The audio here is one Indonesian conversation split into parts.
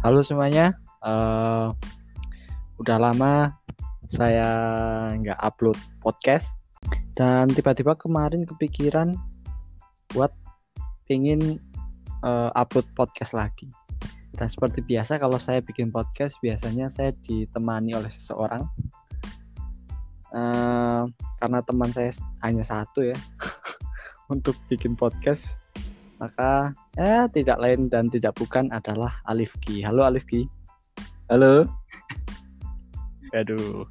Halo semuanya, uh, udah lama saya nggak upload podcast dan tiba-tiba kemarin kepikiran buat ingin uh, upload podcast lagi. Dan seperti biasa kalau saya bikin podcast biasanya saya ditemani oleh seseorang. Uh, karena teman saya hanya satu ya untuk bikin podcast maka ya tidak lain dan tidak bukan adalah Alifki. Halo Alifki. Halo. Aduh.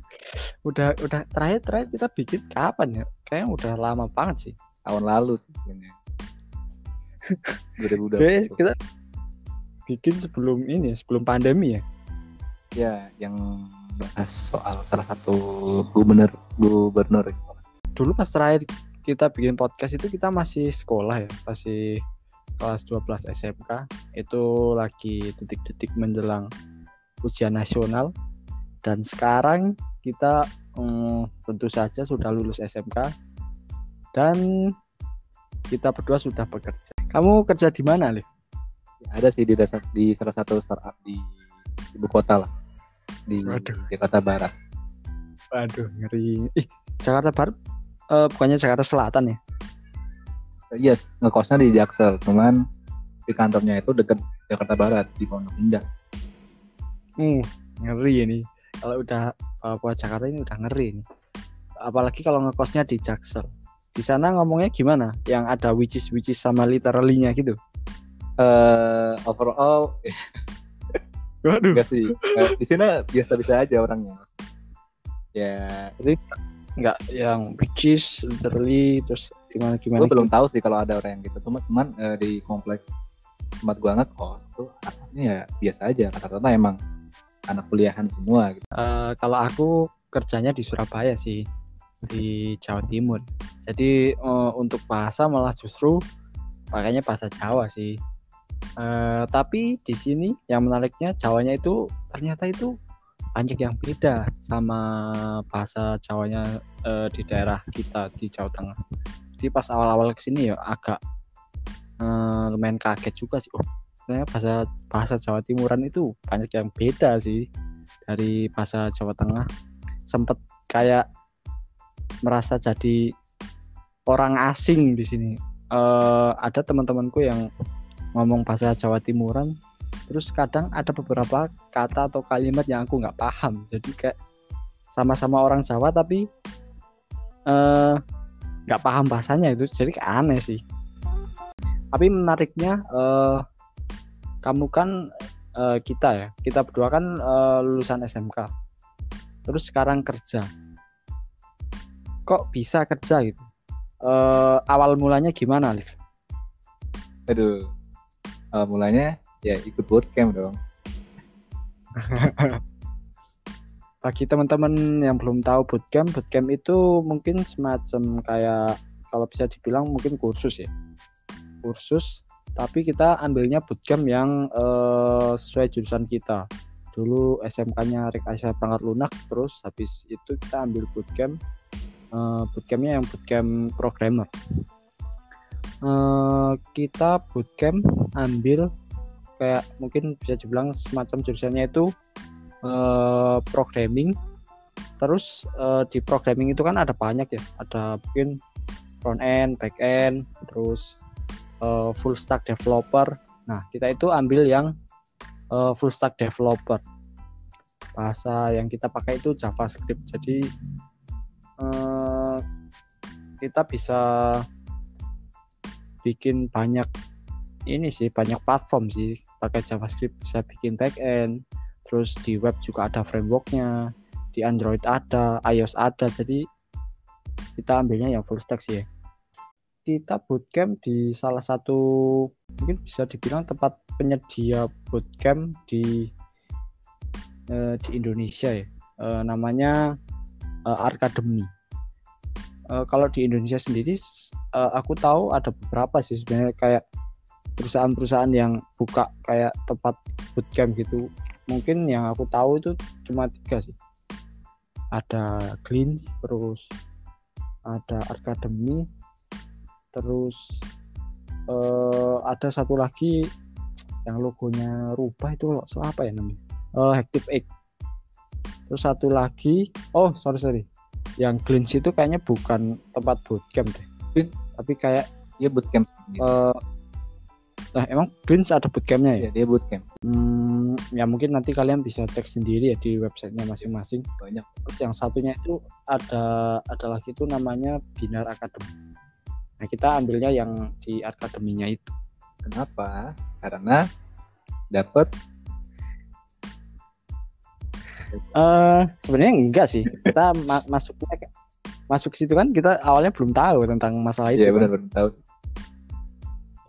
Udah udah terakhir terakhir kita bikin kapan ya? Kayaknya udah lama banget sih. Tahun lalu sih sebenarnya. 2020. Guys, kita bikin sebelum ini, sebelum pandemi ya. Ya, yang bahas soal salah satu gubernur gubernur. Dulu pas terakhir kita bikin podcast itu kita masih sekolah ya, masih kelas 12 SMK itu lagi detik-detik menjelang ujian nasional dan sekarang kita hmm, tentu saja sudah lulus SMK dan kita berdua sudah bekerja. Kamu kerja di mana, Liv? Ya, ada sih di dasar di salah satu startup di ibu kota lah di Waduh. Jakarta Barat. Waduh, ngeri. Ih, Jakarta Barat uh, bukannya Jakarta Selatan ya? Iya ngekosnya di Jaksel cuman di kantornya itu deket Jakarta Barat di Pondok Indah hmm ngeri ini kalau udah buat Jakarta ini udah ngeri ini apalagi kalau ngekosnya di Jaksel di sana ngomongnya gimana yang ada which is which is sama literally-nya gitu uh, overall Waduh. Enggak sih. Di sini biasa-biasa aja orangnya. Ya. Jadi nggak yang which is literally terus gimana gimana gue belum tahu sih kalau ada orang yang gitu. Cuma cuman uh, di kompleks tempat gue ngekos tuh anaknya ya biasa aja. Kata-kata emang anak kuliahan semua gitu. Uh, kalau aku kerjanya di Surabaya sih di Jawa Timur. Jadi uh, untuk bahasa malah justru pakainya bahasa Jawa sih. Uh, tapi di sini yang menariknya Jawanya itu ternyata itu banyak yang beda sama bahasa Jawanya uh, di daerah kita di Jawa Tengah jadi pas awal-awal ke sini ya agak uh, lumayan kaget juga sih. Oh ternyata bahasa bahasa Jawa Timuran itu banyak yang beda sih dari bahasa Jawa Tengah. Sempet kayak merasa jadi orang asing di sini. Uh, ada teman-temanku yang ngomong bahasa Jawa Timuran terus kadang ada beberapa kata atau kalimat yang aku nggak paham. Jadi kayak sama-sama orang Jawa tapi uh, nggak paham bahasanya itu jadi aneh sih. Tapi menariknya uh, kamu kan uh, kita ya kita berdua kan uh, lulusan SMK terus sekarang kerja. Kok bisa kerja gitu? Uh, awal mulanya gimana Liv? Aduh awal mulanya ya ikut bootcamp dong bagi teman-teman yang belum tahu bootcamp, bootcamp itu mungkin semacam kayak kalau bisa dibilang mungkin kursus ya. Kursus, tapi kita ambilnya bootcamp yang uh, sesuai jurusan kita. Dulu SMK-nya Rekayasa Perangkat Lunak, terus habis itu kita ambil bootcamp. Uh, bootcampnya yang bootcamp programmer. Uh, kita bootcamp ambil kayak mungkin bisa dibilang semacam jurusannya itu uh, programming. Terus uh, di programming itu kan ada banyak ya. Ada mungkin front end back end terus uh, full stack developer. Nah kita itu ambil yang uh, full stack developer. Bahasa yang kita pakai itu JavaScript. Jadi uh, kita bisa bikin banyak ini sih banyak platform sih. Pakai JavaScript bisa bikin back end terus di web juga ada frameworknya di Android ada iOS ada. Jadi kita ambilnya yang full stack sih ya. Kita bootcamp di salah satu mungkin bisa dibilang tempat penyedia bootcamp di eh, di Indonesia ya. Eh, namanya eh, Arkademi eh, kalau di Indonesia sendiri eh, aku tahu ada beberapa sih sebenarnya kayak perusahaan-perusahaan yang buka kayak tempat bootcamp gitu mungkin yang aku tahu itu cuma tiga sih ada Cleans terus ada Academy terus uh, ada satu lagi yang logonya rubah itu so apa ya namanya uh, Active Egg terus satu lagi oh sorry sorry yang Glins itu kayaknya bukan tempat bootcamp deh Glins? tapi kayak Dia bootcamp. Uh, nah emang Glins ada bootcampnya ya ya, dia bootcamp. Hmm, ya mungkin nanti kalian bisa cek sendiri ya di websitenya masing-masing. Banyak. Terus yang satunya itu ada ada lagi itu namanya Binar Academy. Nah kita ambilnya yang di akademinya itu. Kenapa? Karena dapat Eh sebenarnya enggak sih. Kita ma masuknya masuk situ kan kita awalnya belum tahu tentang masalah itu. Iya kan. benar benar tahu.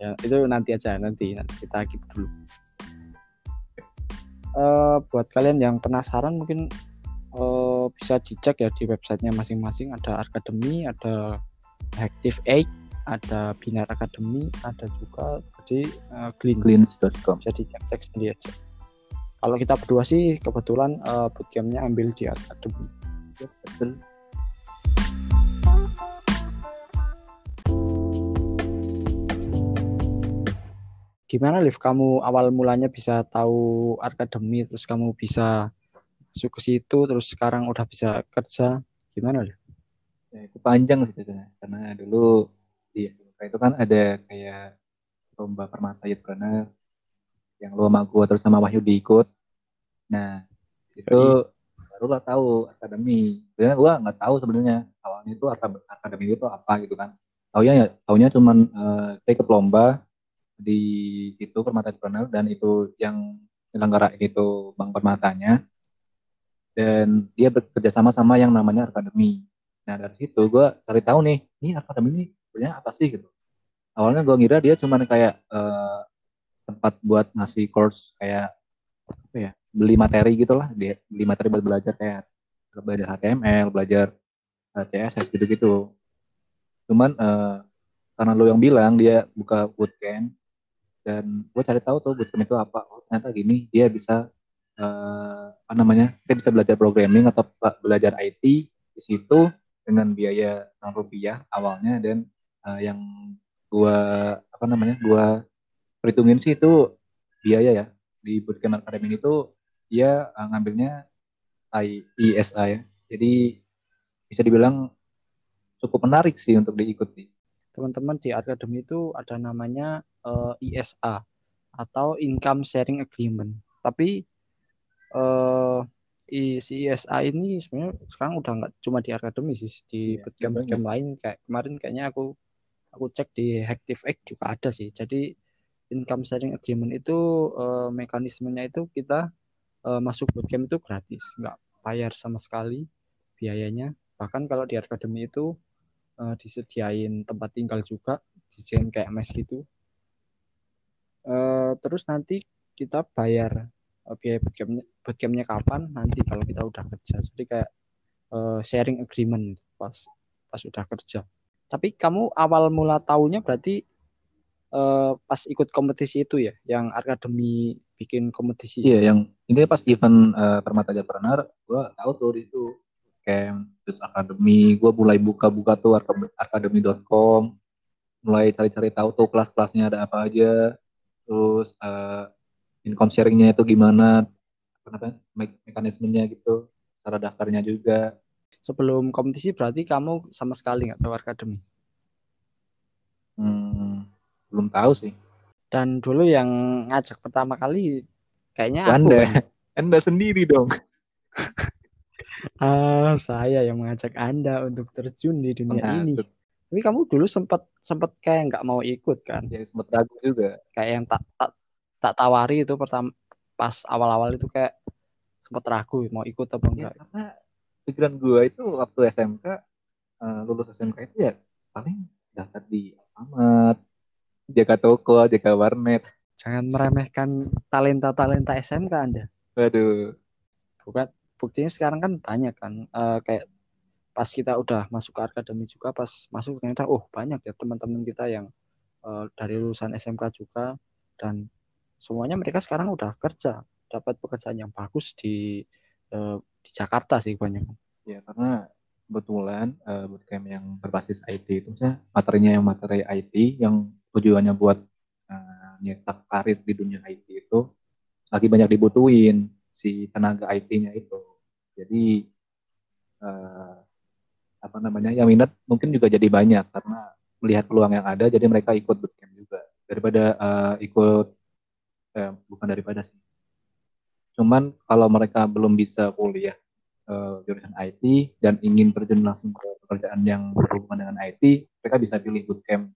Ya itu nanti aja nanti nanti kita keep dulu. Eh buat kalian yang penasaran mungkin eh bisa dicek ya di websitenya masing-masing ada Academy, ada Active Eight, ada Binar Academy, ada juga di Gleans. Cleans.com. Bisa dicek-cek sendiri aja. Kalau kita berdua sih kebetulan eh, bootcampnya ambil di Academy. Betul. Gimana Liv? Kamu awal mulanya bisa tahu Academy, terus kamu bisa masuk ke situ, terus sekarang udah bisa kerja. Gimana Liv? Ya, itu panjang sih ceritanya. Karena dulu di SMK itu kan ada kayak lomba permata youthpreneur yang lu sama gua terus sama Wahyu diikut. Nah, itu barulah tahu akademi. Sebenarnya gua nggak tahu sebenarnya awalnya itu aka- akademi itu apa gitu kan. Taunya ya, taunya cuman kita ikut lomba di itu permata entrepreneur dan itu yang penyelenggara itu bank permatanya dan dia bekerja sama sama yang namanya akademi. Nah dari situ gue cari tahu nih, ini akademi ini sebenarnya apa sih gitu. Awalnya gue ngira dia cuman kayak eh, tempat buat ngasih course kayak apa ya, beli materi gitulah, dia beli materi buat belajar kayak belajar HTML, belajar eh, CSS gitu-gitu. Cuman eh, karena lo yang bilang dia buka bootcamp dan gue cari tahu tuh bootcamp itu apa. Oh ternyata gini, dia bisa eh, apa namanya? Kita bisa belajar programming atau belajar IT di situ dengan biaya 6 rupiah awalnya dan eh, yang gua apa namanya? gua perhitungin sih itu biaya ya di bootcamp academy itu dia eh, ngambilnya I, ISA ya. Jadi bisa dibilang cukup menarik sih untuk diikuti. Teman-teman di Academy itu ada namanya eh, ISA atau Income Sharing Agreement. Tapi eh i- si ISA ini sebenarnya sekarang udah nggak cuma di Academy sih, di Iya, bootcamp-bootcamp lain kayak kemarin kayaknya aku aku cek di Active juga ada sih. Jadi Income Sharing Agreement itu eh, mekanismenya itu kita eh, masuk bootcamp itu gratis, nggak bayar sama sekali biayanya. Bahkan kalau di Academy itu eh, disediain tempat tinggal juga, disediain kayak mes gitu. Eh, terus nanti kita bayar eh, biaya bootcampnya, bootcampnya kapan? Nanti kalau kita udah kerja. Jadi kayak eh, sharing agreement pas pas udah kerja. Tapi kamu awal mula tahunya berarti eh, pas ikut kompetisi itu ya, yang akademi bikin kompetisi. Iya, yang ini pas event eh, Permata Entrepreneur, gue tahu tuh itu camp, terus akademi, gue mulai buka-buka tuh akademi.com, mulai cari-cari tahu tuh kelas-kelasnya ada apa aja, terus eh, income sharingnya itu gimana, apa namanya, me- mekanismenya gitu, cara daftarnya juga. Sebelum kompetisi berarti kamu sama sekali nggak tahu akademi. Hmm, belum tahu sih. Dan dulu yang ngajak pertama kali kayaknya aku Anda, kan. Anda sendiri dong. Ah, saya yang mengajak Anda untuk terjun di dunia ini. Menghasut. Tapi kamu dulu sempat sempat kayak nggak mau ikut kan? Ya sempat ragu juga. Kayak yang tak tak tak tawari itu pertama pas awal-awal itu kayak sempat ragu mau ikut apa Ya, enggak. karena pikiran gue itu waktu SMK eh, lulus SMK itu ya paling daftar di Amat, jaga toko, jaga warnet. Jangan meremehkan talenta-talenta SMK Anda. Waduh, Bukan buktinya sekarang kan banyak kan eh, kayak pas kita udah masuk ke akademi juga pas masuk ternyata oh banyak ya teman-teman kita yang eh, dari lulusan SMK juga dan semuanya mereka sekarang udah kerja dapat pekerjaan yang bagus di eh, di Jakarta sih banyak ya karena kebetulan eh, bootcamp yang berbasis IT itu maksudnya materinya yang materi IT yang tujuannya buat eh, nyetak karir di dunia IT itu lagi banyak dibutuhin si tenaga IT-nya itu. Jadi uh, apa namanya yang minat mungkin juga jadi banyak karena melihat peluang yang ada jadi mereka ikut bootcamp juga. Daripada uh, ikut eh, bukan daripada sih. Cuman kalau mereka belum bisa kuliah uh, jurusan IT dan ingin terjun langsung ke pekerjaan yang berhubungan dengan IT mereka bisa pilih bootcamp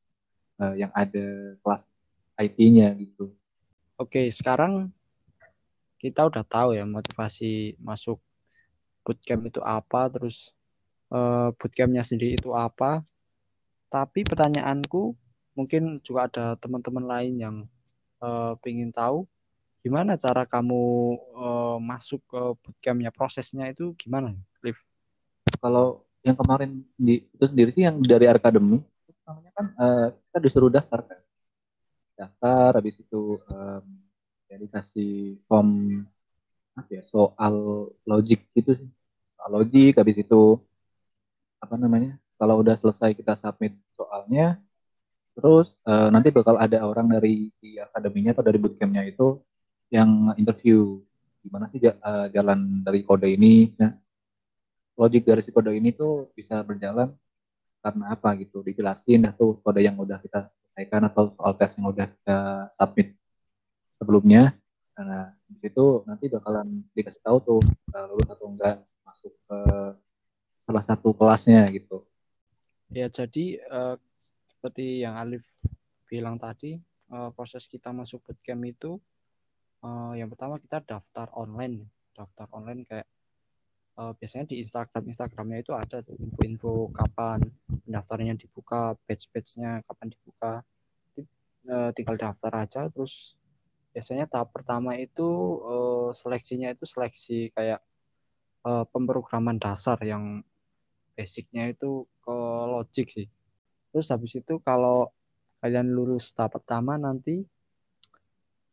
uh, yang ada kelas IT-nya gitu. Oke sekarang kita udah tahu ya motivasi masuk bootcamp itu apa terus uh, bootcampnya sendiri itu apa. Tapi pertanyaanku mungkin juga ada teman-teman lain yang uh, ingin tahu gimana cara kamu uh, masuk ke bootcampnya prosesnya itu gimana, Cliff? Kalau yang kemarin di, itu sendiri sih yang dari akademi namanya kan uh, kita disuruh daftar kan daftar habis itu um, ya dikasih form apa ya soal logik gitu sih soal logik habis itu apa namanya kalau udah selesai kita submit soalnya terus uh, nanti bakal ada orang dari di akademinya atau dari bootcampnya itu yang interview gimana sih uh, jalan dari kode ini? Nah logik dari si kode ini tuh bisa berjalan karena apa gitu? Dijelasin tuh kode yang udah kita selesaikan atau soal tes yang udah kita submit sebelumnya. Karena itu nanti bakalan dikasih tahu tuh uh, lulus atau enggak masuk ke salah satu kelasnya gitu. Ya jadi uh, seperti yang Alif bilang tadi uh, proses kita masuk bootcamp itu uh, yang pertama kita daftar online, daftar online kayak uh, biasanya di Instagram Instagramnya itu ada info-info kapan pendaftarannya dibuka, batch-batchnya kapan dibuka, uh, tinggal daftar aja terus biasanya tahap pertama itu seleksinya itu seleksi kayak pemrograman dasar yang basicnya itu ke logic sih. Terus habis itu kalau kalian lulus tahap pertama nanti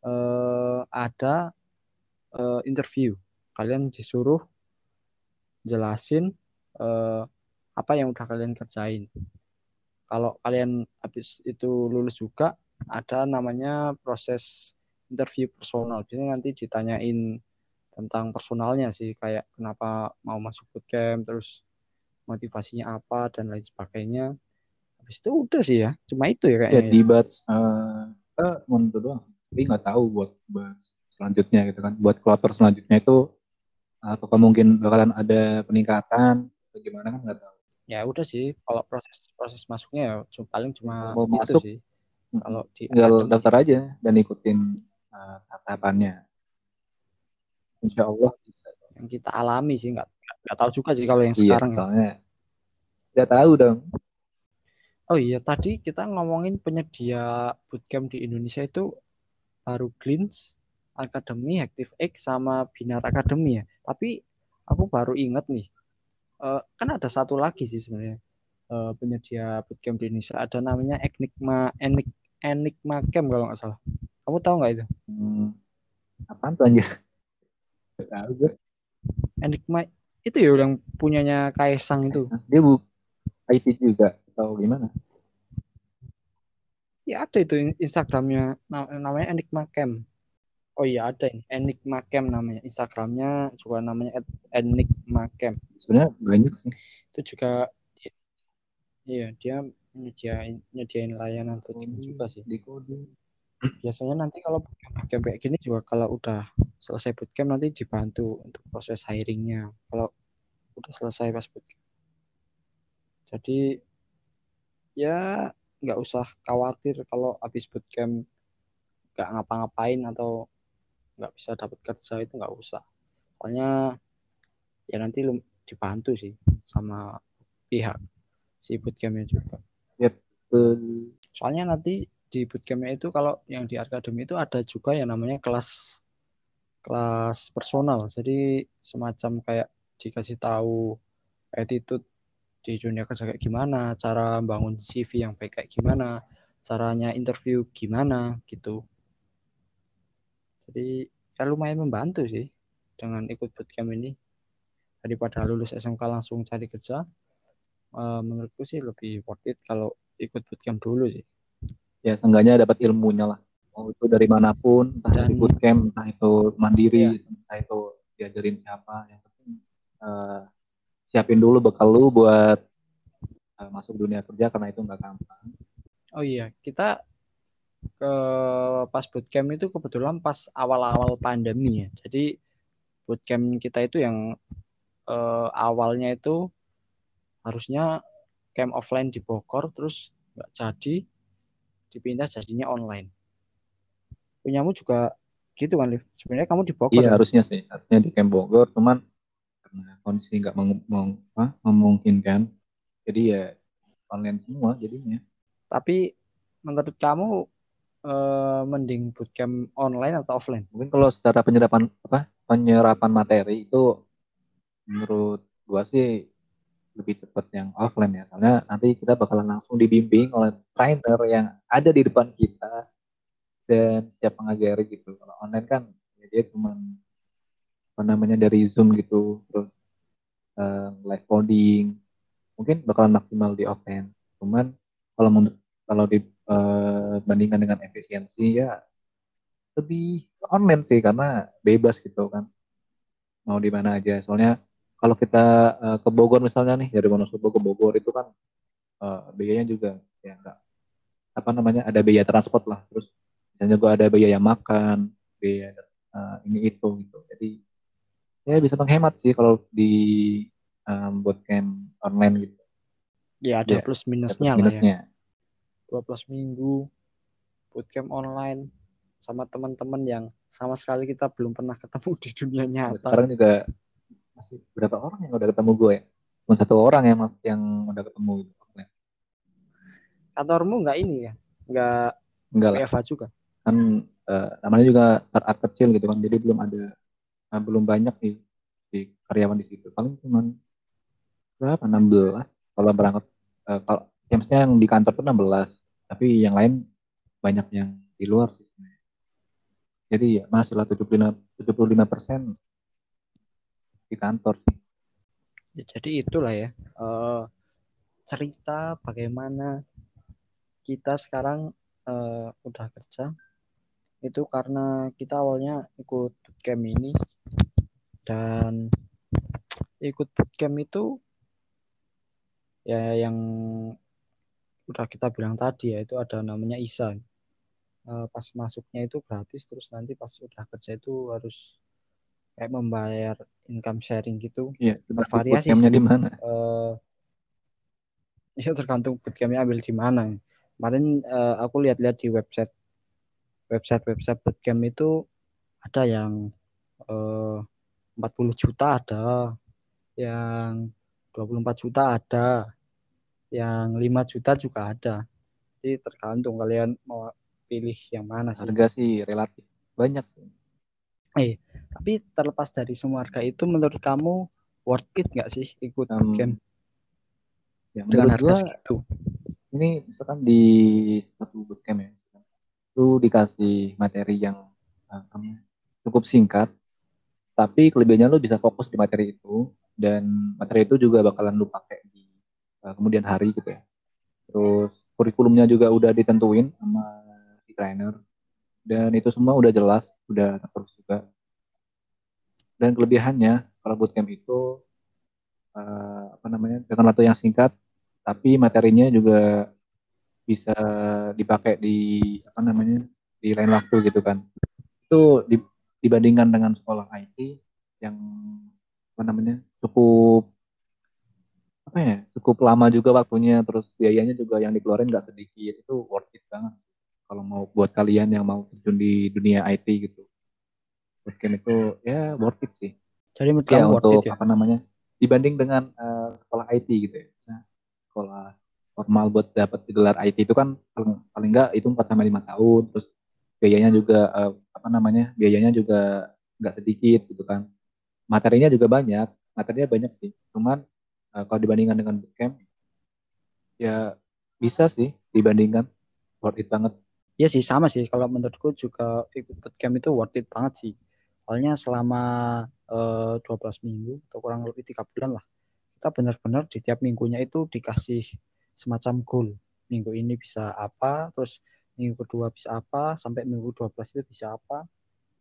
uh, ada uh, interview. Kalian disuruh jelasin uh, apa yang udah kalian kerjain. Kalau kalian habis itu lulus juga ada namanya proses interview personal. Biasanya nanti ditanyain tentang personalnya sih kayak kenapa mau masuk bootcamp terus motivasinya apa dan lain sebagainya. Habis itu udah sih ya cuma itu ya kayaknya ya, di batch uh, kita mau doang tapi nggak tahu buat batch selanjutnya gitu kan. Buat kloter selanjutnya itu atau mungkin bakalan ada peningkatan atau gimana kan nggak tahu. Ya udah sih kalau proses proses masuknya ya cuma, paling cuma mau itu masuk, sih. kalau di tinggal daftar aja dan ikutin uh, tahapannya Insya Allah bisa. Yang kita alami sih nggak nggak tahu juga sih kalau yang iya, sekarang soalnya ya. tahu dong. Oh iya tadi kita ngomongin penyedia bootcamp di Indonesia itu baru Glins Academy, Active X sama Binar Academy ya. Tapi aku baru inget nih uh, kan ada satu lagi sih sebenarnya uh, penyedia bootcamp di Indonesia. Ada namanya Enigma Enig, Enigma Camp kalau nggak salah. Kamu tahu nggak itu? Hmm, apaan tuh anjir? Tahu gue Enigma itu ya yang punyanya Kaisang itu. Dia bu IT juga atau gimana? Ya ada itu Instagramnya namanya Enigma Cam. Oh iya ada ini Enigma Cam namanya Instagramnya juga namanya Enigma Cam. Sebenarnya banyak sih. Itu juga iya dia nyediain nyediain layanan coaching juga sih. Di coding. Biasanya nanti kalau bootcamp kayak gini juga kalau udah selesai bootcamp nanti dibantu untuk proses hiringnya kalau udah selesai pas bootcamp. Jadi ya nggak usah khawatir kalau habis bootcamp nggak ngapa-ngapain atau nggak bisa dapat kerja itu nggak usah. Soalnya ya nanti lu dibantu sih sama pihak si bootcampnya juga. Yep. soalnya nanti di bootcampnya itu kalau yang di akademi itu ada juga yang namanya kelas kelas personal. Jadi semacam kayak dikasih tahu attitude di dunia kerja kayak gimana cara bangun CV yang baik kayak gimana caranya interview gimana gitu. Jadi ya lumayan membantu sih dengan ikut bootcamp ini. Daripada lulus SMK langsung cari kerja uh, menurutku sih lebih worth it kalau ikut bootcamp dulu sih ya seenggaknya dapat ilmunya lah mau itu dari mana pun entah Dan- dari bootcamp entah itu mandiri Iya. entah itu diajarin siapa yang penting eh, siapin dulu bekal lu buat eh, masuk dunia kerja karena itu nggak gampang Oh iya, kita ke pas bootcamp itu kebetulan pas awal-awal pandemi ya. Jadi bootcamp kita itu yang eh, awalnya itu harusnya camp offline di Bogor, terus nggak jadi, dipindah jadinya online. Punyamu juga gitu kan, Liv? Sebenarnya kamu di Bogor. iya ya? harusnya sih harusnya di camp Bogor cuman karena kondisi nggak meng- meng- apa, memungkinkan jadi ya online semua jadinya Tapi menurut kamu eh, mending bootcamp online atau offline? mungkin kalau secara penyerapan apa penyerapan materi itu menurut gua sih lebih cepat yang offline ya. Soalnya nanti kita bakalan langsung dibimbing oleh trainer yang ada di depan kita dan siap mengajari gitu. Kalau online kan ya dia cuma apa namanya dari zoom gitu terus eh, live coding. Mungkin bakalan maksimal di offline. Cuman kalau kalau dibandingkan dengan efisiensi ya lebih online sih karena bebas gitu kan. Mau di mana aja. Soalnya kalau kita eh, ke Bogor misalnya nih dari Wonosobo ke Bogor itu kan eh, biayanya juga ya enggak apa namanya ada biaya transport lah terus dan juga ada biaya makan biaya eh, ini itu gitu jadi ya bisa menghemat sih kalau di em, bootcamp online gitu Ya ada Ya, plus Ada minusnya lah ya. minusnya 12 minggu bootcamp online sama teman-teman yang sama sekali kita belum pernah ketemu di dunia nyata. sekarang juga masih berapa orang yang udah ketemu gue ya? Cuma satu orang yang yang udah ketemu gitu. Kantormu nggak ini ya? Nggak enggak lah. WFH juga? kan eh, namanya juga startup kecil gitu kan jadi belum ada eh, belum banyak nih di karyawan di situ. Paling cuma berapa? 16 kalau berangkat eh, kalau ya maksudnya yang di kantor tuh 16 tapi yang lain banyak yang di luar jadi ya masih lah 75 75 persen di kantor Ya, jadi itulah ya eh, cerita bagaimana kita sekarang eh, udah kerja. Itu karena kita awalnya ikut bootcamp ini. Dan ikut bootcamp itu ya yang udah kita bilang tadi ya itu ada namanya ISA. Eh, pas masuknya itu gratis terus nanti pas udah kerja itu harus kayak membayar income sharing gitu Iya, coba Bervariasi bootcampnya di mana? eh ya tergantung bootcampnya ambil di mana. Kemarin eh, aku lihat-lihat di website website website bootcamp itu ada yang eh 40 juta ada, yang 24 juta ada, yang 5 juta juga ada. Jadi tergantung kalian mau pilih yang mana sih. Harga sih relatif banyak. Tapi terlepas dari semua harga itu menurut kamu worth it nggak sih ikut Em, bootcamp Ya, dengan harga segitu? ini misalkan di satu bootcamp ya, lu dikasih materi yang namanya, cukup singkat, tapi kelebihannya lu bisa fokus di materi itu dan materi itu juga bakalan lu pakai di eh, kemudian hari gitu ya. Terus kurikulumnya juga udah ditentuin sama si trainer dan itu semua udah jelas, udah terus juga. Dan kelebihannya kalau bootcamp itu eh, apa namanya dengan waktu yang singkat tapi materinya juga bisa dipakai di apa namanya di lain waktu gitu kan. Itu di- dibandingkan dengan sekolah IT yang apa namanya cukup apa ya cukup lama juga waktunya terus biayanya juga yang dikeluarin nggak sedikit. Itu worth it banget kalau mau buat kalian yang mau terjun di dunia IT gitu mungkin itu ya worth it sih. Jadi menurut ya kamu worth untuk it ya? apa namanya dibanding dengan eh, sekolah IT gitu ya. Nah, sekolah formal buat dapat gelar IT itu kan paling paling enggak itu 4 sampai 5 tahun terus biayanya juga eh, apa namanya biayanya juga nggak sedikit gitu kan. Materinya juga banyak materinya banyak sih. Cuman eh, kalau dibandingkan dengan bootcamp ya bisa sih dibandingkan. Worth it banget. Iya sih sama sih. Kalau menurutku juga ikut bootcamp itu worth it banget sih. Soalnya selama eh, 12 minggu atau kurang lebih tiga bulan lah kita benar-benar di tiap minggunya itu dikasih semacam goal. Minggu ini bisa apa, terus minggu kedua bisa apa sampai minggu 12 itu bisa apa.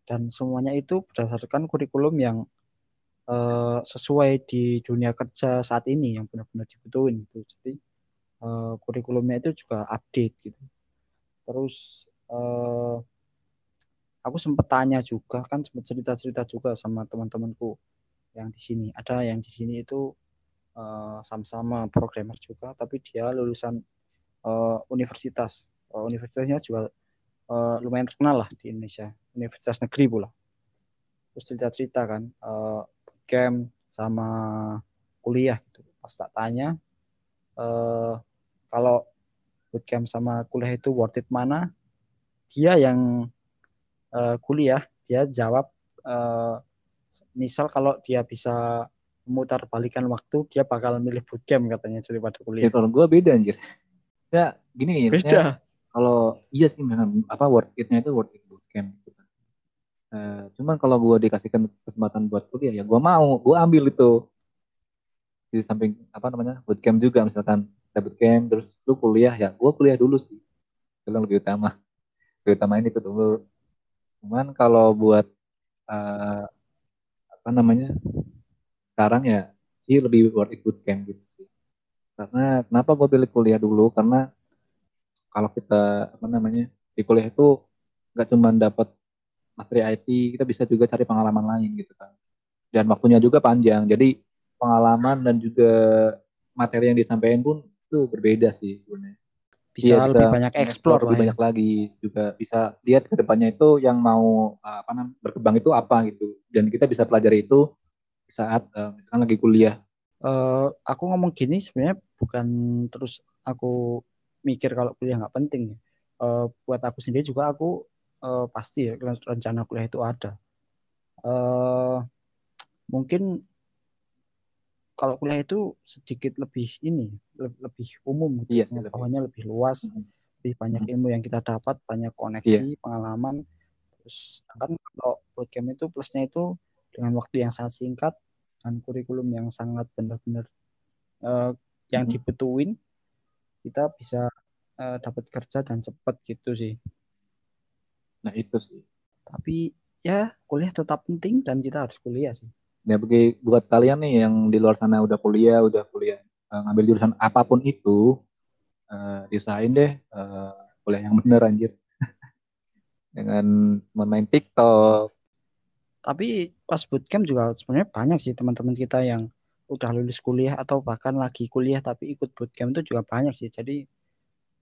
Dan semuanya itu berdasarkan kurikulum yang uh, sesuai di dunia kerja saat ini yang benar-benar dibutuhin gitu. Jadi uh, kurikulumnya itu juga update gitu. Terus uh, aku sempat tanya juga kan sempat cerita-cerita juga sama teman-temanku yang di sini. Ada yang di sini itu sama-sama programmer juga tapi dia lulusan uh, universitas. Uh, universitasnya juga uh, lumayan terkenal lah di Indonesia. Universitas negeri pula. Terus cerita-cerita kan uh, camp sama kuliah gitu. Pas tak tanya uh, kalau bootcamp sama kuliah itu worth it mana? Dia yang uh, kuliah dia jawab uh, misal kalau dia bisa memutar balikan waktu dia bakal milih bootcamp katanya daripada kuliah. Ya, kalau gue beda anjir. Ya gini beda. Kalau iya sih memang apa worth itnya itu worth it bootcamp gitu kan. Uh, cuman kalau gue dikasihkan kesempatan buat kuliah ya gue mau gue ambil itu. Di samping apa namanya bootcamp juga misalkan ada bootcamp terus lu kuliah ya gue kuliah dulu sih. Itu lebih utama. Lebih utama ini tuh dulu cuman kalau buat uh, apa namanya sekarang ya sih lebih worth it bootcamp gitu karena kenapa gue pilih kuliah dulu? Karena kalau kita apa namanya di kuliah itu nggak cuma dapat materi IT kita bisa juga cari pengalaman lain gitu kan. Dan waktunya juga panjang. Jadi pengalaman dan juga materi yang disampaikan pun itu berbeda sih sebenarnya bisa, ya, lebih banyak explore lebih ya. banyak lagi. Juga bisa lihat ke depannya itu yang mau apa namanya berkembang itu apa gitu. Dan kita bisa pelajari itu saat uh, misalkan lagi kuliah. Uh, aku ngomong gini sebenarnya bukan terus aku mikir kalau kuliah nggak penting uh, buat aku sendiri juga aku uh, pasti ya rencana kuliah itu ada. Uh, mungkin kalau kuliah itu sedikit lebih ini lebih, lebih umum gitu. Iya, pengetahuannya lebih. lebih luas mm -hmm. lebih banyak ilmu yang kita dapat banyak koneksi yeah. pengalaman terus kan kalau bootcamp itu plusnya itu dengan waktu yang sangat singkat dan kurikulum yang sangat benar-benar uh, yang hmm. dibutuhin kita bisa uh, dapat kerja dan cepat gitu sih. Nah itu sih. Tapi ya kuliah tetap penting dan kita harus kuliah sih. Ya bagi buat kalian nih yang di luar sana udah kuliah, udah kuliah uh, ngambil jurusan apa pun itu, uh, diusahain deh uh, kuliah yang bener anjir. Dengan main TikTok, tapi pas bootcamp juga sebenarnya banyak sih teman-teman kita yang udah lulus kuliah atau bahkan lagi kuliah tapi ikut bootcamp itu juga banyak sih. Jadi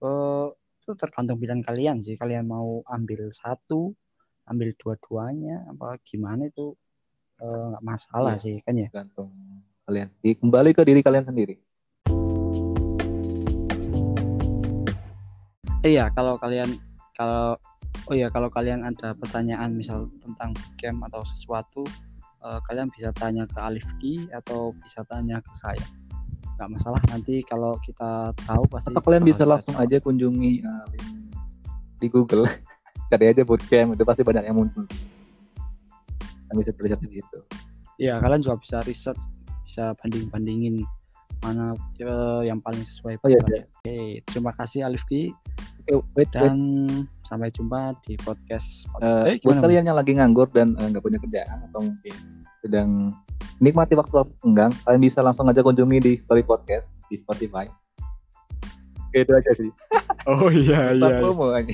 uh, itu tergantung pilihan kalian sih. Kalian mau ambil satu ambil dua-duanya apa gimana itu. eh, nggak uh, masalah ya, sih kan ya? tergantung kalian kembali ke diri kalian sendiri. Iya kalau kalian kalau oh ya kalau kalian ada pertanyaan misal tentang game atau sesuatu uh, kalian bisa tanya ke Alifki atau bisa tanya ke saya. Nggak masalah nanti kalau kita tahu pasti atau kalian bisa langsung aja kunjungi uh, di Google. Cari aja bootcamp itu pasti banyak yang muncul kalian bisa terlihat di situ ya kalian juga bisa research bisa banding bandingin mana uh, yang paling sesuai oh, iya, iya. Oke, terima kasih Alifki Oke, wait, dan wait. sampai jumpa di podcast. Uh, eh, buat kalian yang lagi nganggur dan eh, nggak uh, punya kerjaan atau mungkin sedang nikmati waktu waktu senggang, kalian bisa langsung aja kunjungi di Story Podcast di Spotify. Oke, itu aja sih. Oh iya iya. Promo aja.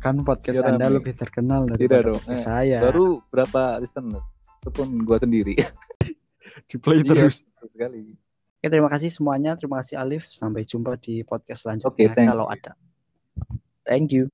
Kan podcast Tidak Anda rame. lebih terkenal dari podcast eh, saya. Baru berapa listener? Itu pun gua sendiri. di play iya, terus. Sekali. Oke, terima kasih semuanya. Terima kasih Alif. Sampai jumpa di podcast selanjutnya okay, kalau you. ada. Thank you.